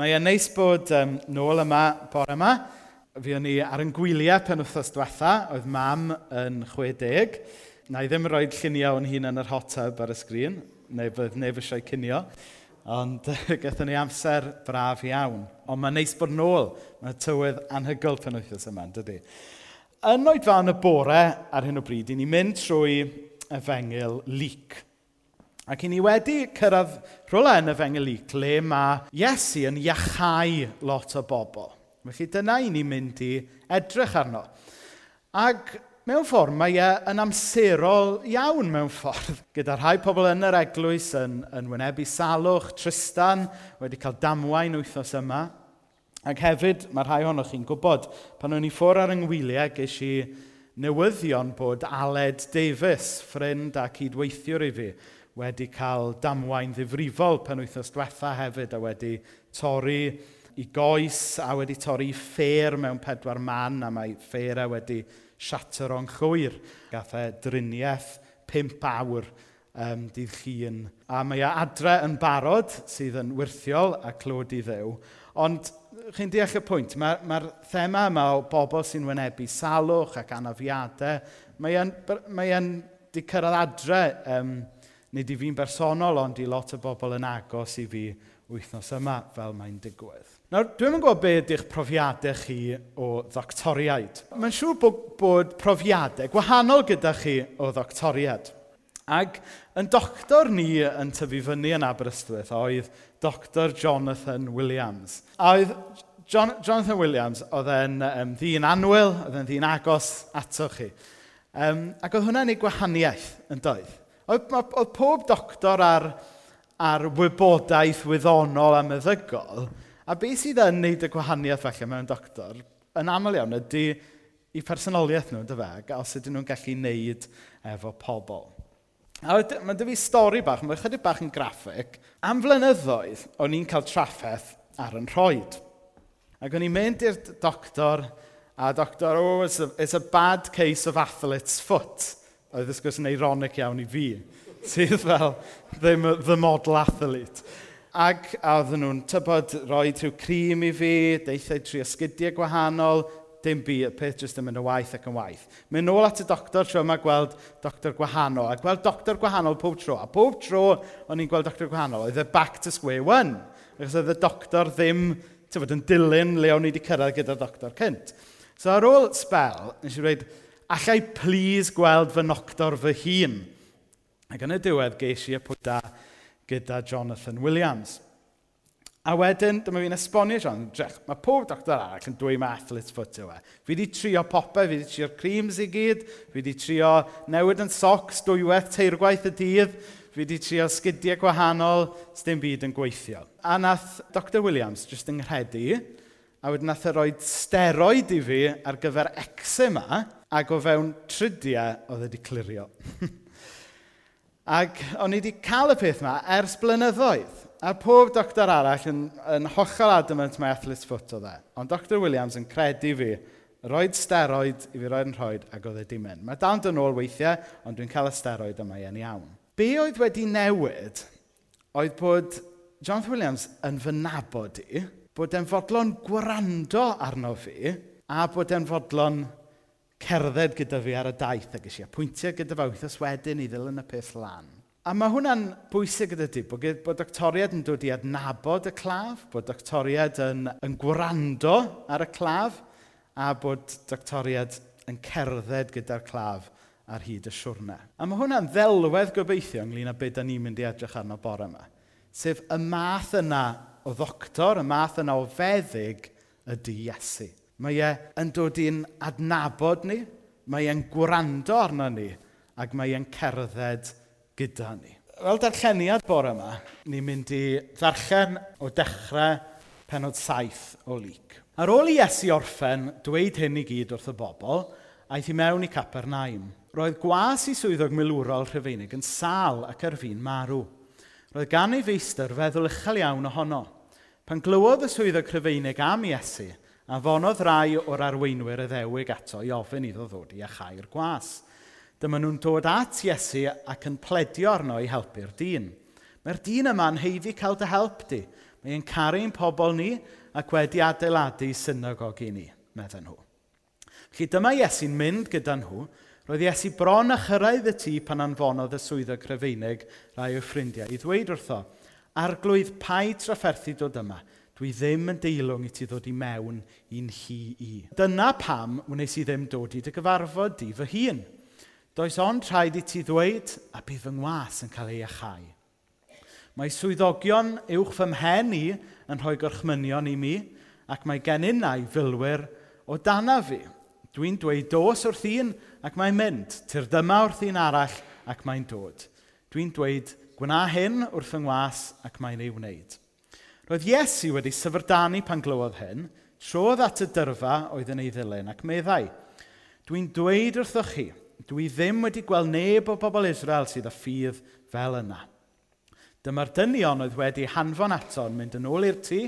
Mae e'n neis bod um, nôl yma, bore yma. Fi o'n i ar yn gwyliau pen wythnos diwetha, oedd mam yn 60. Na i ddim roi lluniau o'n hun yn yr hot tub ar y sgrin, neu bydd neb eisiau cynio. Ond gaethon ni amser braf iawn. Ond mae'n neis bod nôl. Mae tywydd anhygoel pen wythnos yma, dydy. Yn oed fan y bore ar hyn o bryd, i ni mynd trwy efengil leak. Ac i ni wedi cyrraedd rhywle yn y fengel i mae Iesu yn iachau lot o bobl. Felly dyna i ni mynd i edrych arno. Ac mewn ffordd mae e yn amserol iawn mewn ffordd. Gyda rhai pobl yn yr eglwys yn, yn wynebu salwch, Tristan wedi cael damwain wythnos yma. Ac hefyd, mae rhai ohonoch chi'n gwybod, pan o'n i ffwr ar yngwyliau ges i newyddion bod Aled Davis, ffrind a cydweithiwr i fi, wedi cael damwain ddifrifol pen wythnos diwetha hefyd a wedi torri i goes a wedi torri i ffer mewn pedwar man a mae ffer ffêrau wedi siater o'n llwyr. Gath e driniaeth pimp awr um, dydd llun. A mae e adre yn barod sydd yn wirthiol a clod i ddew. Ond chi'n deall y pwynt, mae'r mae thema yma o bobl sy'n wynebu salwch ac anafiadau, mae e'n mae e di cyrraedd adre um, nid i fi'n bersonol, ond i lot o bobl yn agos i fi wythnos yma fel mae'n digwydd. Nawr, dwi'n yn gwybod be ydych profiadau chi o ddoctoriaid. Mae'n siŵr bod, bod profiadau gwahanol gyda chi o ddoctoriad. Ac yn doctor ni yn tyfu fyny yn Aberystwyth oedd Dr Jonathan Williams. A oedd John, Jonathan Williams oedd e'n um, ddyn anwyl, oedd e'n ddyn agos ato chi. Um, ac oedd hwnna'n ei gwahaniaeth yn doedd. Oedd, oedd pob doctor ar, ar wybodaeth wyddonol a meddygol, a beth sydd yn neud y gwahaniaeth felly mewn doctor, yn aml iawn ydy i personoliaeth nhw, dy fe, a os ydyn nhw'n gallu neud efo pobl. A mae dy fi stori bach, mae chydig bach yn graffig. Am flynyddoedd, o'n i'n cael traffaeth ar yn rhoed. Ac o'n i'n mynd i'r doctor, a doctor, oh, it's a, it's a bad case of athlete's foot. Oedd y gwrs yn eironic iawn i fi, sydd fel ddim the model athlete. Ac a oedden nhw'n tybod roi rhyw crim i fi, deithau tri ysgidiau gwahanol, dim bu, y peth jyst yn mynd y waith ac yn waith. Mynd nôl at y doctor tro yma gweld doctor gwahanol, a gweld doctor gwahanol pob tro. A pob tro o'n i'n gweld doctor gwahanol, oedd e back to square one. Achos oedd y doctor ddim tyfod, yn dilyn le o'n i wedi cyrraedd gyda'r doctor cynt. So ar ôl spel, nes i dweud, allai plis gweld fy noctor fy hun. Ac yn y diwedd ges i y pwyda gyda Jonathan Williams. A wedyn, dyma fi'n esbonio John, drech, mae pob doctor arall yn dweud mae athlet foot yw e. Fi wedi trio popau, fi wedi trio'r creams i gyd, fi wedi trio newid yn socs dwywaith teirgwaith y dydd, fi wedi trio sgidiau gwahanol, sdim byd yn gweithio. A nath Dr Williams jyst yng ynghredi, A wedyn nath e roi steroid i fi ar gyfer eczema, ac o fewn trydiau oedd wedi clirio. ac o'n i wedi cael y peth yma ers blynyddoedd. A pob doctor arall yn, yn hollol adamant mae athlet foot o dde. Ond Dr Williams yn credu fi roed steroid i fi roed yn rhoed ac oedd e dim mynd. Mae dal yn ôl weithiau, ond dwi'n cael y steroid yma yn iawn. Be oedd wedi newid oedd bod John Williams yn fy nabod i, bod e'n fodlon gwrando arno fi a bod e'n fodlon cerdded gyda fi ar y daith ac eisiau pwyntio gyda fe wythnos wedyn i ddilyn y peth lan. A mae hwnna'n bwysig gyda ti, bod, bod doctoriad yn dod i adnabod y claf, bod doctoriad yn, yn gwrando ar y claf, a bod doctoriad yn cerdded gyda'r claf ar hyd y siwrna. A mae hwnna'n ddelwedd gobeithio ynglyn â beth da ni'n mynd i edrych arno bore yma. Sef y math yna o ddoctor, y math yna o feddyg ydy Iesu. Mae e yn dod i'n adnabod ni, mae e'n gwrando arno ni, ac mae e'n cerdded gyda ni. Fel darlleniad bore yma, ni'n mynd i ddarllen o dechrau penod saith o lyc. Ar ôl i Iesu orffen dweud hyn i gyd wrth y bobl, aeth i mewn i Capernaum. Roedd gwas i swyddog milwrol Rhyfeinig yn sal ac ar fin marw. Roedd gan ei feistr feddwl uchel iawn ohono. Pan glywodd y swyddog Rhyfeinig am Iesu, anfonodd rai o'r arweinwyr y ddewig ato i ofyn iddo ddod i achau'r gwas. Dyma nhw'n dod at Iesu ac yn pledio arno i helpu'r dyn. Mae'r dyn yma'n heiddi cael dy help di. Mae'n caru'n pobl ni ac wedi adeiladu synagog i ni, meddyn nhw. Felly dyma Iesu'n mynd gyda nhw Roedd Iesu bron a chyrraedd y tŷ pan anfonodd y swyddog Rhufeinig rai o ffrindiau i ddweud wrtho, arglwydd pai trafferthu dod yma. Dwi ddim yn deilwng i ti ddod i mewn i'n hi i. Dyna pam wnes i ddim dod i dy gyfarfod di fy hun. Does ond rhaid i ti ddweud a bydd fy ngwas yn cael ei achau. Mae swyddogion uwch fy mhen i yn rhoi gorchmynion i mi ac mae gennynnau filwyr o dana fi. Dwi'n dweud dos wrth un ac mae'n mynd. Tyrdyma wrth un arall ac mae'n dod. Dwi'n dweud gwna hyn wrth yng ngwas ac mae'n ei wneud. Roedd Iesu wedi syfrdanu pan glywodd hyn, trodd at y dyrfa oedd yn ei ddilyn ac meddai. Dwi'n dweud wrthoch chi, dwi ddim wedi gweld neb o bobl Israel sydd â ffydd fel yna. Dyma'r dynion oedd wedi hanfon ato'n mynd yn ôl i'r tŷ,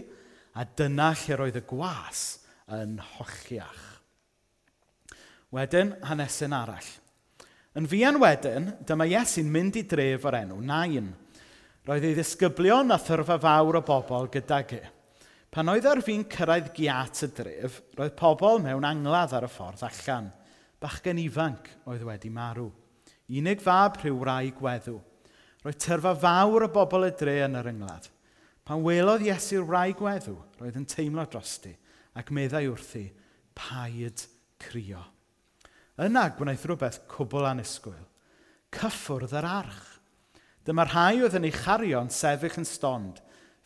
a dyna lle roedd y gwas yn hochiach. Wedyn, hanesyn arall. Yn fuan wedyn, dyma Iesu'n mynd i dref o'r enw Nain. Roedd ei ddisgyblion a thyrfa fawr o bobl gydag e. Pan oedd ar fi'n cyrraedd giat y dref, roedd pobl mewn angladd ar y ffordd allan. Bachgen ifanc oedd wedi marw. Unig fab rhyw rai gweddw. Roedd tyrfa fawr o bobl y dre yn yr yngladd. Pan welodd Iesu'r rai gweddw, roedd yn teimlo drosti ac meddai wrthi, paid crio. Yna gwnaeth rhywbeth cwbl anusgwyl. Cyffwrdd yr arch. Dyma rhai oedd yn ei charion sefyll yn stond.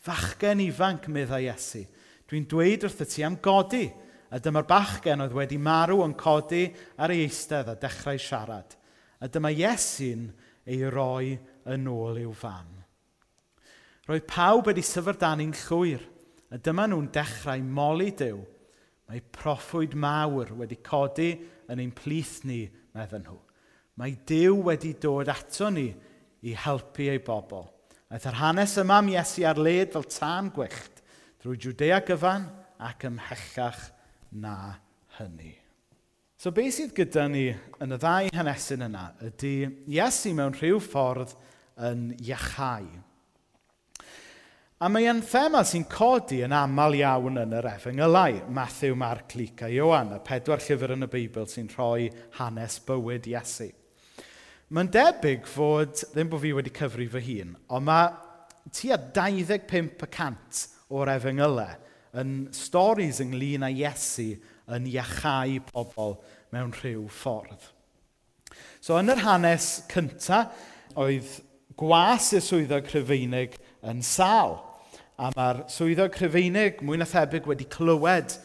Fachgen ifanc, meddai Iesu. Dwi'n dweud wrth y ti am godi. A dyma'r bachgen oedd wedi marw yn codi ar ei eistedd a dechrau siarad. A dyma Iesu'n ei roi yn ôl i'w fam. Roedd pawb wedi syfyrdanu'n llwyr, a dyma nhw'n dechrau moli Dyw. Mae proffwyd mawr wedi codi yn ein plith ni, meddyn nhw. Mae Dyw wedi dod ato ni i helpu ei bobl. Aeth yr hanes yma am Iesu ar led fel tân gwyllt, drwy Judea gyfan ac ymhellach na hynny. So beth sydd gyda ni yn y ddau hanesyn yna ydy Iesu mewn rhyw ffordd yn iachau A mae e'n thema sy'n codi yn aml iawn yn yr efengylau, Matthew, Mark, Luc a Iohann, y pedwar llyfr yn y Beibl sy'n rhoi hanes bywyd Iesu. Mae'n debyg fod, ddim bod fi wedi cyfri fy hun, ond mae tua 25% o'r efengylau e yn storys ynglyn â Iesu yn iachau pobl mewn rhyw ffordd. So yn yr hanes cyntaf, oedd gwas y swyddog Rhyfeinig yn sal a mae'r swyddog Rhyfeinig mwy na thebyg wedi clywed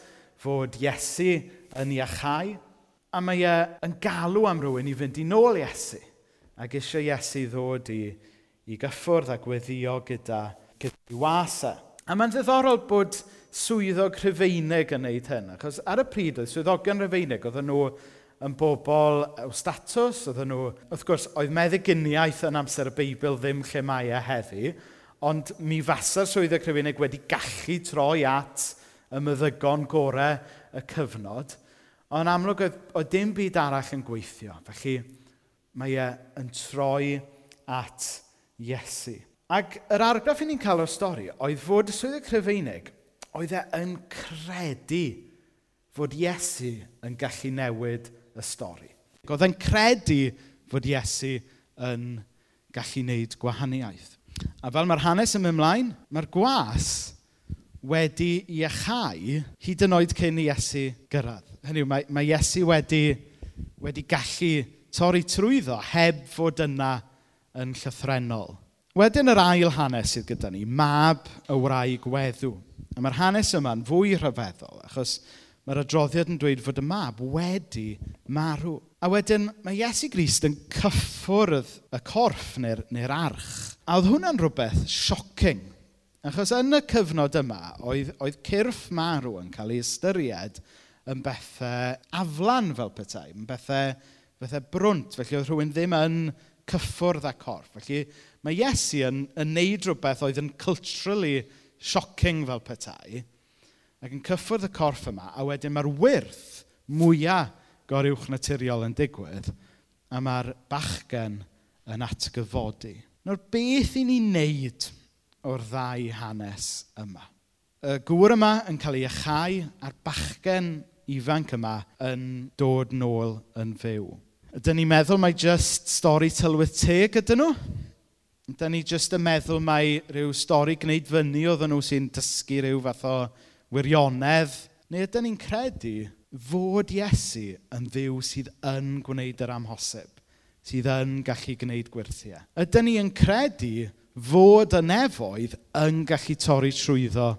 fod Iesu yn iachau, a mae e yn galw am rywun i fynd i nôl Iesu, ac eisiau Iesu ddod i, i gyffwrdd a gweddio gyda, gyda wasau. A mae'n ddiddorol bod swyddog Rhyfeinig yn gwneud hyn, achos ar y pryd oedd swyddogion Rhyfeinig, oedd nhw yn bobl o statws, oedd nhw, wrth gwrs, oedd meddyginiaeth yn amser y Beibl ddim lle mae e heddi, Ond mi fasa'r swyddau Cryfenig wedi gallu troi at y meddygon gorau y cyfnod. Ond amlwg oedd, oedd dim byd arall yn gweithio. Felly mae e yn troi at Iesu. Ac yr argraff i ni'n cael o'r stori oedd fod y swydd y Cryfeinig oedd e yn credu fod Iesu yn gallu newid y stori. Oedd e'n credu fod Iesu yn gallu wneud gwahaniaeth. A fel mae'r hanes yn mynd ymlaen, mae'r gwas wedi ei hyd yn oed cyn i Iesu gyrraedd. Hynny yw, mae, mae Iesu wedi, wedi gallu torri trwyddo heb fod yna yn llythrenol. Wedyn yr ail hanes sydd gyda ni, mab y wraig weddw. A mae'r hanes yma'n fwy rhyfeddol, achos mae'r adroddiad yn dweud fod y mab wedi marw. A wedyn mae Iesu Grist yn cyffwrdd y corff neu'r, neu arch. A oedd hwnna'n rhywbeth siocing. Achos yn y cyfnod yma, oedd, oedd cyrff marw yn cael ei ystyried yn bethau aflan fel petai, yn bethau, bethau brwnt. Felly oedd rhywun ddim yn cyffwrdd â corff. Felly mae Iesu yn, yn neud rhywbeth oedd yn culturally shocking fel petai, ac yn cyffwrdd y corff yma, a wedyn mae'r wyrth mwyaf goruwch naturiol yn digwydd, a mae'r bachgen yn atgyfodi. Nawr, beth i ni wneud o'r ddau hanes yma? Y gŵr yma yn cael ei achau a'r bachgen ifanc yma yn dod nôl yn fyw. Ydyn ni'n meddwl mai just stori tylwyth teg ydyn nhw? Ydyn ni just yn meddwl mai rhyw stori gwneud fyny oedden nhw sy'n dysgu rhyw fath o wirionedd? Neu ydyn ni'n credu fod Iesu yn ddiw sydd yn gwneud yr amhosib, sydd yn gallu gwneud gwirthiau. Ydyn ni yn credu fod y nefoedd yn gallu torri trwyddo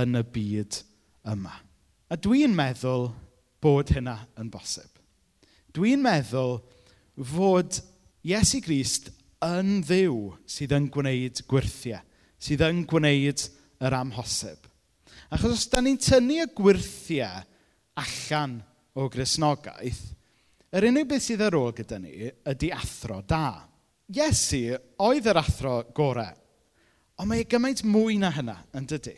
yn y byd yma. A dwi'n meddwl bod hynna yn bosib. Dwi'n meddwl fod Iesu Grist yn ddiw sydd yn gwneud gwirthiau, sydd yn gwneud yr amhosib. Achos os da ni'n tynnu y gwirthiau allan o grisnogaeth, yr unig beth sydd ar ôl gyda ni ydy athro da. Iesu oedd yr athro gorau, ond mae e gymaint mwy na hynna yn dydy.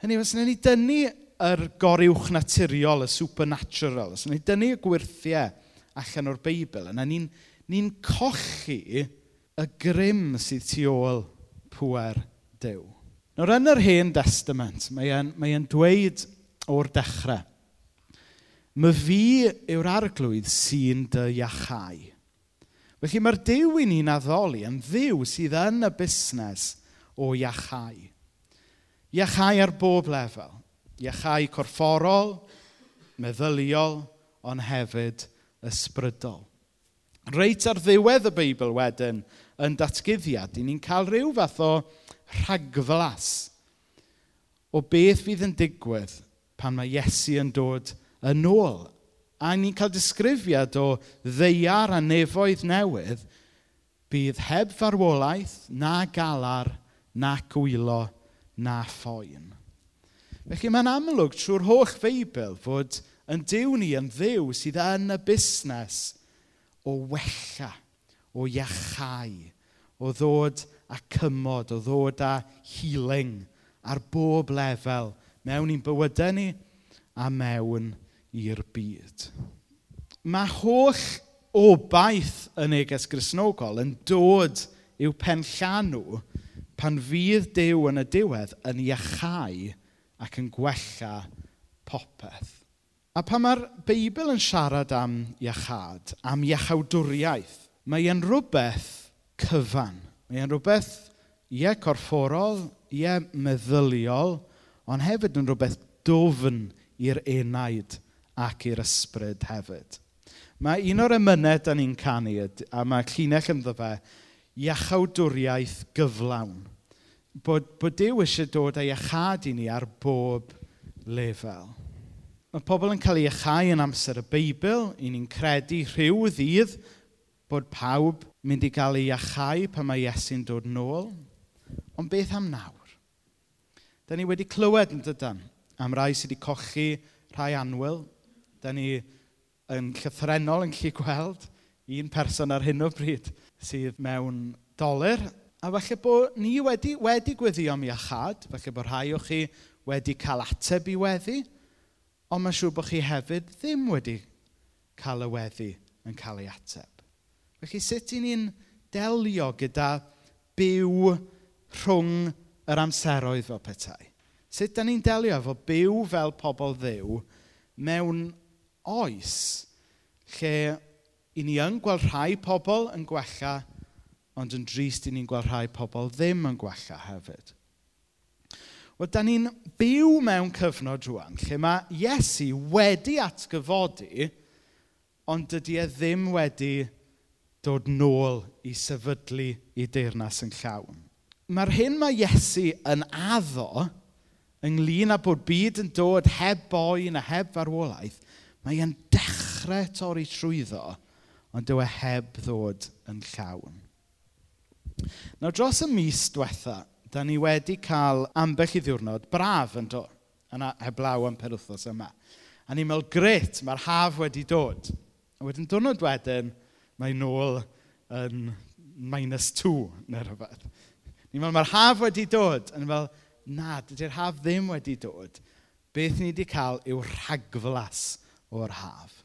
Hynny, os ni dynnu yr goriwch naturiol, y supernatural, os ni dynnu y gwirthiau allan o'r Beibl, yna ni'n ni, ni cochi y grym sydd tu ôl pwer Dyw. Nawr, yn yr Hen Testament, mae e'n mae en dweud o'r dechrau My fi yw'r arglwydd sy'n dy iachau. Felly mae'r Duw i ni'n addoli yn ddiw sydd yn y busnes o iachau. Iachau ar bob lefel. Iachau corfforol, meddyliol, ond hefyd ysbrydol. Reit ar ddiwedd y Beibl wedyn yn datgyddiad, i ni'n cael rhyw fath o rhagflas o beth fydd yn digwydd pan mae Iesu yn dod yn ôl. A ni'n cael disgrifiad o ddeiar a nefoedd newydd bydd heb farwolaeth, na galar, na gwylo, na ffoen. Felly mae'n amlwg trwy'r holl Feibl fod yn diw ni yn ddiw sydd yn y busnes o wella, o iachau, o ddod a cymod, o ddod a healing ar bob lefel mewn i'n bywydau ni a mewn i'r byd. Mae holl obaith y neges grisnogol yn dod i'w penllanw pan fydd Dyw yn y diwedd yn iachau ac yn gwella popeth. A pan mae'r Beibl yn siarad am iachad, am iachawdwriaeth, mae e'n rhywbeth cyfan. Mae e'n rhywbeth, ie, corfforol, ie, meddyliol, ond hefyd yn rhywbeth dofn i'r enaid ac i'r ysbryd hefyd. Mae un o'r emynau da ni'n canu, a mae llinell ynddo fe, iachawdwriaeth gyflawn. Bod, bod Dyw eisiau dod â iachad i ni ar bob lefel. Mae pobl yn cael ei iachau yn amser y Beibl, i ni'n credu rhyw ddydd bod pawb mynd i gael ei iachau pan mae Iesu'n dod nôl. Ond beth am nawr? Da ni wedi clywed yn dydan am rai sydd wedi cochi rhai anwyl, da ni yn llythrenol yn gallu gweld un person ar hyn o bryd sydd mewn doler. A falle bod ni wedi, wedi gweddio am iachad, falle bod rhai o chi wedi cael ateb i weddi, ond mae'n siŵr bod chi hefyd ddim wedi cael y weddi yn cael ei ateb. Felly sut i ni'n delio gyda byw rhwng yr amseroedd fel petai? Sut da ni'n delio efo byw fel pobl ddew mewn oes lle i ni yn gweld rhai pobl yn gwella ond yn drist i ni'n gweld rhai pobl ddim yn gwella hefyd. Wel, da ni'n byw mewn cyfnod rwan lle mae Iesu wedi atgyfodi, ond dydy e ddim wedi dod nôl i sefydlu i deyrnas yn llawn. Mae'r hyn mae Iesu yn addo ynglyn â bod byd yn dod heb boen a heb farwolaeth – mae e'n dechrau torri trwyddo, ond dyw e heb ddod yn llawn. Nawr dros y mis diwetha, da ni wedi cael ambell i ddiwrnod braf yn dod, yna heblaw am per wythnos yma. A ni'n meddwl, gret, mae'r haf wedi dod. A wedyn diwrnod wedyn, mae nôl yn minus two, neu rhywbeth. Ni'n meddwl, mae'r haf wedi dod. A ni'n meddwl, na, dydy'r haf ddim wedi dod. Beth ni wedi cael yw rhagflas o'r haf.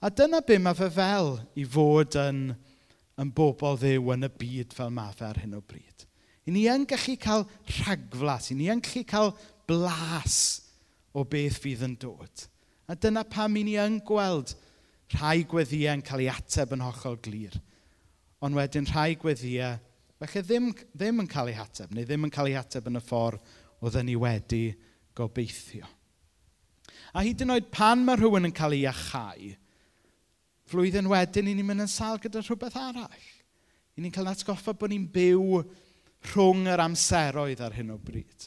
A dyna be mae fe fel i fod yn, yn bobl ddew yn y byd fel mae fe ar hyn o bryd. I ni yn gallu cael rhagflas, i ni yn gallu cael blas o beth fydd yn dod. A dyna pam i ni yn gweld rhai gweddiau yn cael ei ateb yn hollol glir. Ond wedyn rhai gweddiau, felly ddim, ddim yn cael ei ateb, neu ddim yn cael ei ateb yn y ffordd oedden ni wedi gobeithio. A hyd yn oed pan mae rhywun yn cael ei achau, flwyddyn wedyn i ni'n mynd yn sal gyda rhywbeth arall. I ni'n cael atgoffa bod ni'n byw rhwng yr amseroedd ar hyn o bryd.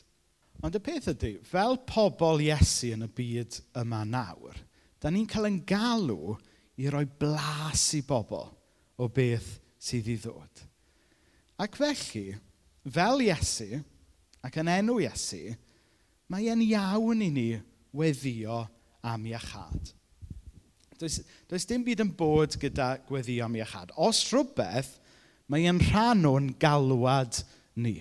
Ond y peth ydy, fel pobl Iesu yn y byd yma nawr, da ni'n cael yn galw i roi blas i bobl o beth sydd i ddod. Ac felly, fel Iesu, ac yn enw Iesu, mae e'n iawn i ni weddio am iachad. Does, does dim byd yn bod gyda gweddio am iachad. Os rhywbeth, mae e'n rhan o'n galwad ni.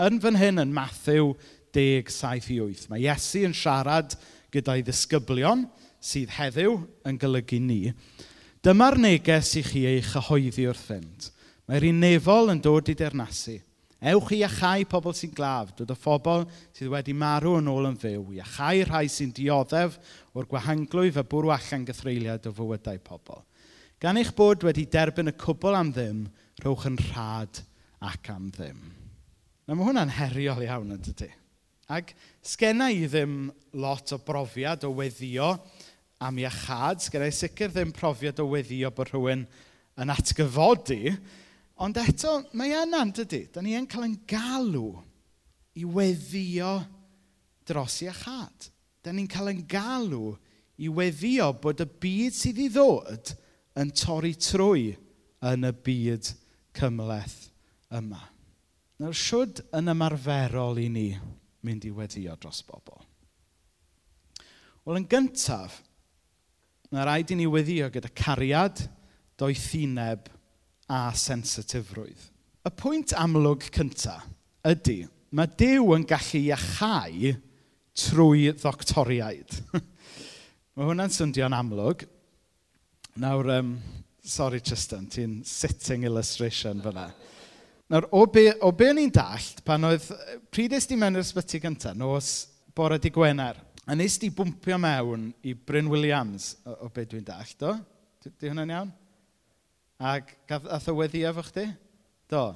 Yn fan hyn yn Matthew 10, 7 i 8, mae Iesu yn siarad gyda'i ddisgyblion sydd heddiw yn golygu ni. Dyma'r neges i chi ei chyhoeddi wrth fynd. Mae'r unefol yn dod i dernasu Ewch i achau pobl sy'n glaf. Dod o phobl sydd wedi marw yn ôl yn fyw. i achau rhai sy'n dioddef o'r gwahanglwyf a bwrw allan gythreiliad o fywydau pobl. Gan eich bod wedi derbyn y cwbl am ddim, rhowch yn rhad ac am ddim. Na mae hwnna'n heriol iawn yn dydy. Ac sgenna i ddim lot o brofiad o weddio am iachad. Sgenna i sicr ddim profiad o weddio bod rhywun yn atgyfodi Ond eto, mae yna'n dydy. Da ni yn cael yn galw i weddio dros i achad. Da ni'n cael yn galw i weddio bod y byd sydd i ddod yn torri trwy yn y byd cymleth yma. Nawr, siwyd yn ymarferol i ni mynd i weddio dros bobl? Wel, yn gyntaf, mae rhaid i ni weddio gyda cariad, doethineb a sensitifrwydd. Y pwynt amlwg cyntaf ydy, mae Dyw yn gallu iachau trwy ddoctoriaid. mae hwnna'n syndio'n amlwg. Nawr, um, sorry Tristan, ti'n sitting illustration fyna. Nawr, o be, o be o'n i'n dallt, pan oedd pryd ysdi mewn i'r sbyty gyntaf, nos bore di Gwener, a nes di bwmpio mewn i Bryn Williams, o, o be dwi'n dallt o? Di, di hwnna'n iawn? Ac gath, ath o weddio efo chdi? Do.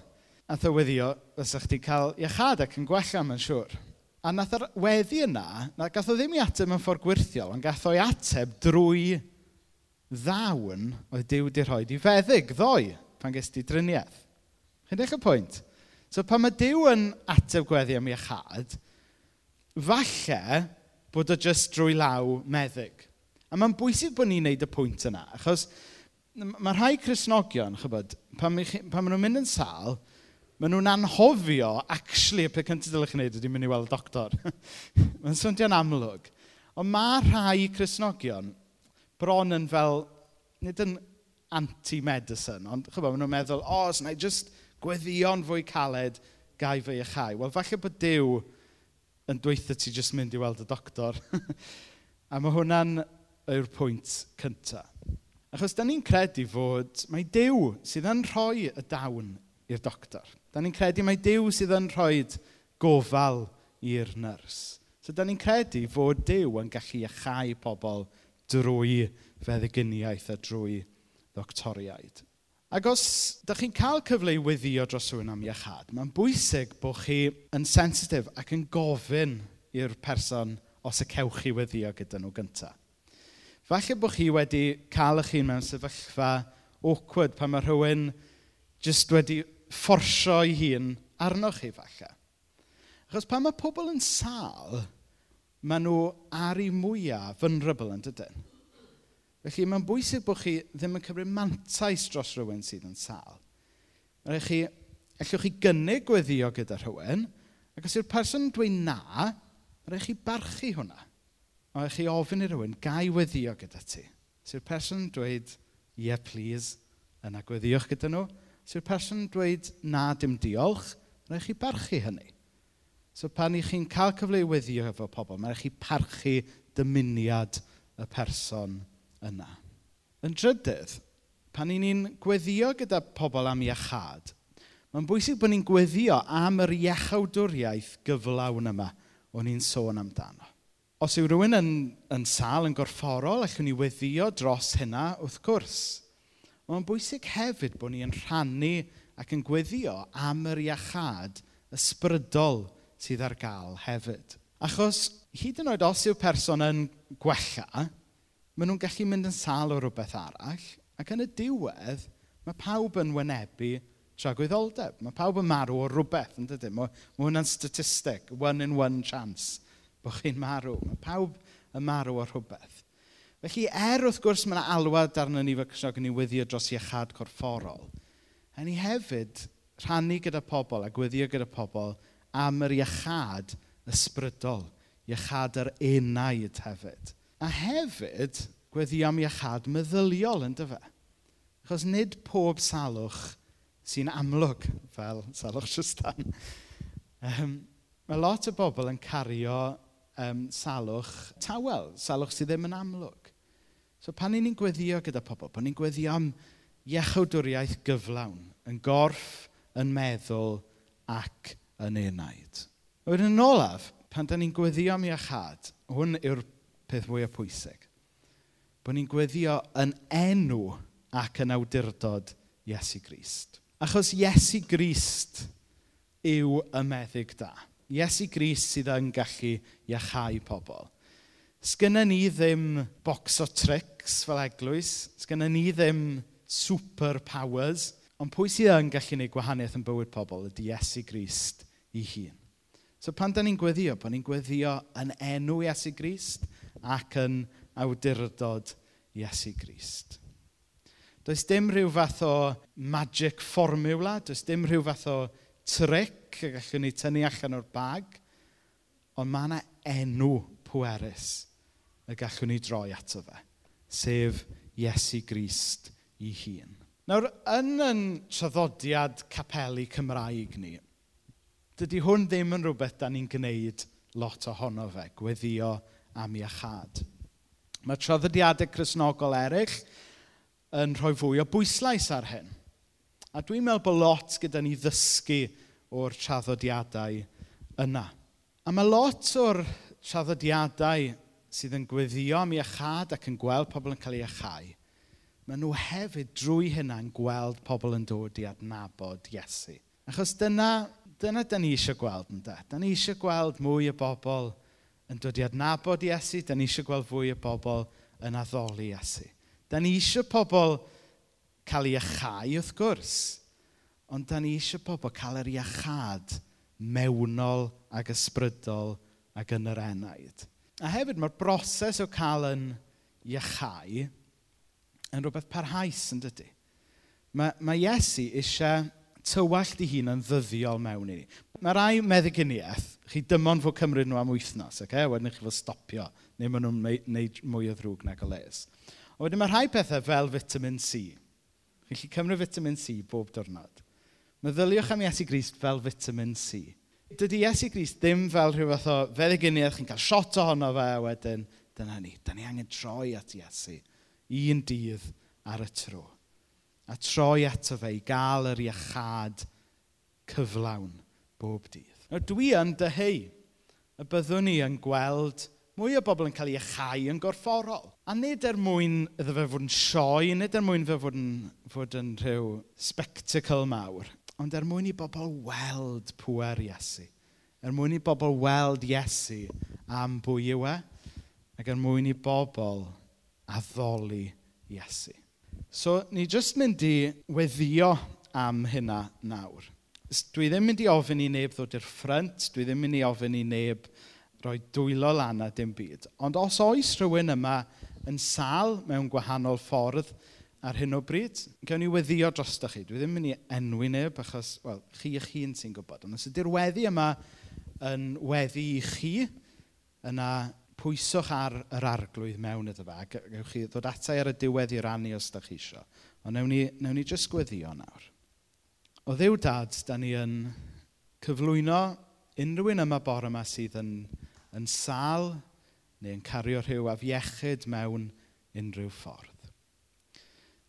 A o weddio, fysa'ch chdi cael iachad ac yn gwella, mae'n siŵr. A nath yr weddi yna, na gath o ddim i ateb mewn ffordd gwirthiol, ond gath o'i ateb drwy ddawn oedd Dyw di rhoi i feddyg ddoe pan ges di driniaeth. Chi'n deall y pwynt? So pan mae Dyw yn ateb gweddi am iachad, falle bod o jyst drwy law meddyg. A mae'n bwysig bod ni'n neud y pwynt yna, achos mae rhai Cresnogion, chybod, pan, pan maen nhw'n mynd yn sal, maen nhw'n anhofio, actually, y peth cyntaf dylech chi'n neud ydy mynd i weld y doctor. mae'n swnio'n amlwg. Ond mae rhai Cresnogion bron yn fel, nid yn anti-medicine, ond chybod, maen nhw'n meddwl, o, os na i just gweddio'n fwy caled, gai fe i chai. Wel, falle bod Dyw yn dweithio ti just mynd i weld y doctor. a mae hwnna'n yw'r pwynt cyntaf. Achos dan ni'n credu fod mae Dyw sydd yn rhoi y dawn i'r doctor. Dan ni'n credu mae Dyw sydd yn rhoi gofal i'r nyrs. So dan ni'n credu fod Dyw yn gallu achau pobl drwy feddyginiaeth a drwy ddoctoriaid. Ac os ydych chi'n cael cyfle i weddio dros rhywun am iechad, mae'n bwysig bod chi yn sensitif ac yn gofyn i'r person os y cewch chi weddio gyda nhw gyntaf. Falle bod chi wedi cael eich hun mewn sefyllfa awkward pan mae rhywun jyst wedi fforsio ei hun arnoch chi falle. Achos pan mae pobl yn sal, maen nhw ar ei mwyaf vulnerable yn dydyn. Felly mae'n bwysig bod chi ddim yn cymryd mantais dros rhywun sydd yn sal. Mae'n chi, allwch chi gynnig gweddio gyda rhywun, ac os yw'r person dweud na, mae'n chi barchu hwnna a chi ofyn i rywun, gai weddio gyda ti? Os yw'r person dweud, yeah, please, yna gweddiwch gyda nhw. Os yw'r person dweud, na, dim diolch, rhaid chi barchu hynny. So pan i chi'n cael cyfle i weddio efo pobl, mae'n chi parchu dymuniad y person yna. Yn drydydd, pan i ni'n gweddio gyda pobl am iechad, mae'n bwysig bod ni'n gweddio am yr iechawdwriaeth gyflawn yma o'n i'n sôn amdano. Os yw rhywun yn, yn sal yn gorfforol, allwn ni weddio dros hynna wrth gwrs. Mae'n bwysig hefyd bod ni yn rhannu ac yn gweddio am yr iachad ysbrydol sydd ar gael hefyd. Achos hyd yn oed os yw person yn gwella, maen nhw'n gallu mynd yn sal o rhywbeth arall, ac yn y diwedd, mae pawb yn wynebu tragwyddoldeb. Mae pawb yn marw o rhywbeth, yn dydyn? Mae, mae hwnna'n statistic, one in one chance bod chi'n marw. Mae pawb yn marw o rhywbeth. Felly, er wrth gwrs mae yna alwad arno ni fel Crisnog yn ei wyddio dros iechad corfforol, a ni hefyd rhannu gyda pobl a gweddio gyda pobl am yr iechad ysbrydol, iechad yr enaid hefyd. A hefyd, gweddio am iechad meddyliol yn dyfa. E? Achos nid pob salwch sy'n amlwg fel salwch Tristan. Ehm, um, mae lot o bobl yn cario um, salwch tawel, salwch sydd ddim yn amlwg. So pan ni'n gweddio gyda pobl, pan ni'n gweddio am iechawdwriaeth gyflawn, yn gorff, yn meddwl ac yn enaid. Wedyn yn olaf, pan da ni'n gweddio am iachad, hwn yw'r peth mwyaf pwysig. Bod ni'n gweddio yn enw ac yn awdurdod Iesu Grist. Achos Iesu Grist yw y meddyg da. Iesu Gris sydd yn gallu iachau pobl. Sgynna ni ddim box o tricks fel eglwys. Sgynna ni ddim superpowers. Ond pwy sydd yn gallu gwneud gwahaniaeth yn bywyd pobl ydy Iesu Grist i hun. So pan da ni'n gweddio, pan ni'n gweddio yn enw Iesu Grist ac yn awdurdod Iesu Grist. Does dim rhyw fath o magic formula, does dim rhyw fath o tric y gallwn ni tynnu allan o'r bag, ond mae yna enw pwerus y gallwn ni droi ato fe, sef Iesu Grist i hun. Nawr, yn yn traddodiad capelu Cymraeg ni, dydy hwn ddim yn rhywbeth da ni'n gwneud lot ohono fe, gweddio am iachad. Mae traddodiadau chrysnogol eraill yn rhoi fwy o bwyslais ar hyn. A dwi'n meddwl bod lot gyda ni ddysgu o'r traddodiadau yna. A mae lot o'r traddodiadau sydd yn gweddio am iechad ac yn gweld pobl yn cael ei achau, maen nhw hefyd drwy hynna yn gweld pobl yn dod i adnabod Iesu. Achos dyna, dyna da ni eisiau gweld yn da. Da ni eisiau gweld mwy o bobl yn dod i adnabod Iesu, da ni eisiau gweld fwy o bobl yn addoli Iesu. Da ni eisiau pobl cael ei achau, wrth gwrs. Ond da ni eisiau pobl cael yr iachad mewnol ac ysbrydol ac yn yr enaid. A hefyd mae'r broses o cael yn iachau yn rhywbeth parhaus yn dydy. Mae, mae Iesu eisiau tywallt i hun yn ddyddiol mewn i ni. Mae rai meddyginiaeth, chi dymon fod cymryd nhw am wythnos, okay? wedyn chi fod stopio, neu maen nhw'n gwneud mwy o ddrwg nag o les. A wedyn mae rhai pethau fel vitamin C. Chi'n gallu cymryd vitamin C bob diwrnod. Meddyliwch am Iesu Grist fel vitamin C. Dydy Iesu Grist ddim fel rhyw fath o feddyginiaeth, chi'n cael shot ohono fe a wedyn, dyna ni, da ni angen troi at Iesu. Un dydd ar y tro. A troi ato fe i gael yr iachad cyflawn bob dydd. Nawr dwi yn dyheu y byddwn ni yn gweld mwy o bobl yn cael eu achau yn gorfforol. A nid er mwyn iddo fe fod yn sioe, nid er mwyn fe fod yn, fod yn rhyw spectacle mawr, ond er mwyn i bobl weld pwer Iesu. Er mwyn i bobl weld Iesu am bwy yw e, ac er mwyn i bobl addoli Iesu. So, ni jyst mynd i weddio am hynna nawr. Dwi ddim mynd i ofyn i neb ddod i'r ffrynt, dwi ddim mynd i ofyn i neb rhoi dwylo lan a dim byd. Ond os oes rhywun yma yn sal mewn gwahanol ffordd ar hyn o bryd, gawn ni weddio drostych chi. Dwi ddim yn mynd i enwi neb achos, wel, chi eich hun sy'n gwybod. Ond os ydy'r weddi yma yn weddi i chi, yna pwyswch ar yr arglwydd mewn iddo fe. Ac gewch chi ddod atai ar y diwedd i rannu os da chi eisiau. Ond newn ni, newn ni jyst gweddio nawr. O ddew dad, da ni yn cyflwyno unrhyw un yma bore yma sydd yn yn sal neu yn cario rhyw afiechyd mewn unrhyw ffordd.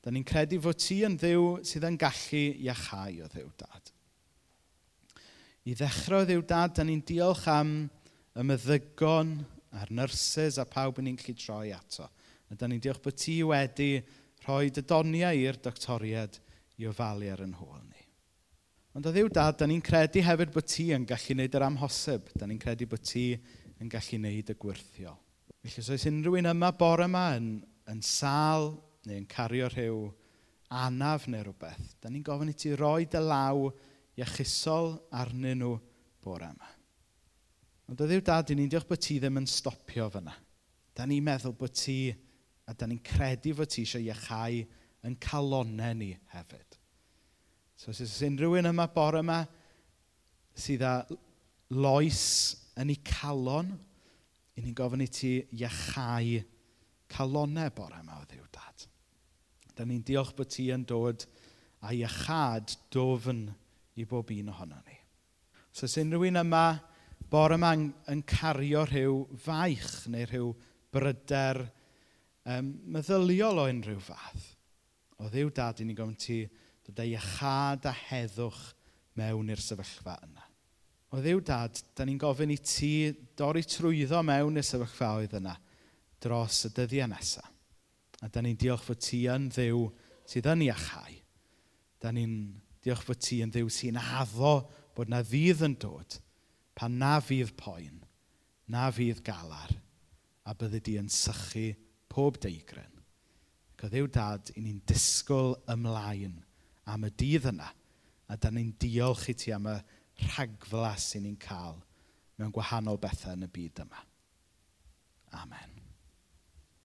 Da ni'n credu fod ti yn ddiw sydd yn gallu iachau o ddiw dad. I ddechrau o ddiw dad, da ni'n diolch am y meddygon a'r nyrsys a pawb yn ni'n gallu troi ato. A da ni'n diolch bod ti wedi rhoi dydoniau i'r doctoriad i ofalu ar yn hôl ni. Ond o ddiw dad, da ni'n credu hefyd bod ti yn gallu gwneud yr amhosib. Da ni'n credu bod ti yn gallu wneud y gwirthio. Felly, os oes unrhyw un yma bore yma yn, yn sal neu yn cario rhyw anaf neu rhywbeth, da ni'n gofyn i ti roi dy law iachusol arnyn nhw bore yma. Ond o ddiw dad, ni'n diolch bod ti ddim yn stopio fyna. Da ni'n meddwl bod ti, a da ni'n credu fod ti eisiau iachau yn calonau ni hefyd. So os oes unrhyw un yma bore yma sydd â loes yn ei calon, i ni'n gofyn i ti iachau calonau bore yma o ddiw, dad. Da ni'n diolch bod ti yn dod a iachad dofn i bob un ohono ni. So, unrhyw un yma, bore yma yn, yn cario rhyw faich neu rhyw bryder um, meddyliol o unrhyw fath. O ddiw dad, i ni'n gofyn ti dod a iachad a heddwch mewn i'r sefyllfa yna o ddiw dad, da ni'n gofyn i ti dorri trwyddo mewn y sefyllfaoedd yna dros y dyddiau nesaf. A da ni'n diolch fod ti yn ddiw sydd yn iachau. Da ni'n diolch fod ti yn ddiw sy'n addo bod na fydd yn dod pan na fydd poen, na fydd galar, a bydde di yn sychu pob deigryn. Ac o ddiw dad, i ni'n disgwyl ymlaen am y dydd yna, a da ni'n diolch i ti am y rhagflas i ni'n cael mewn gwahanol bethau yn y byd yma. Amen.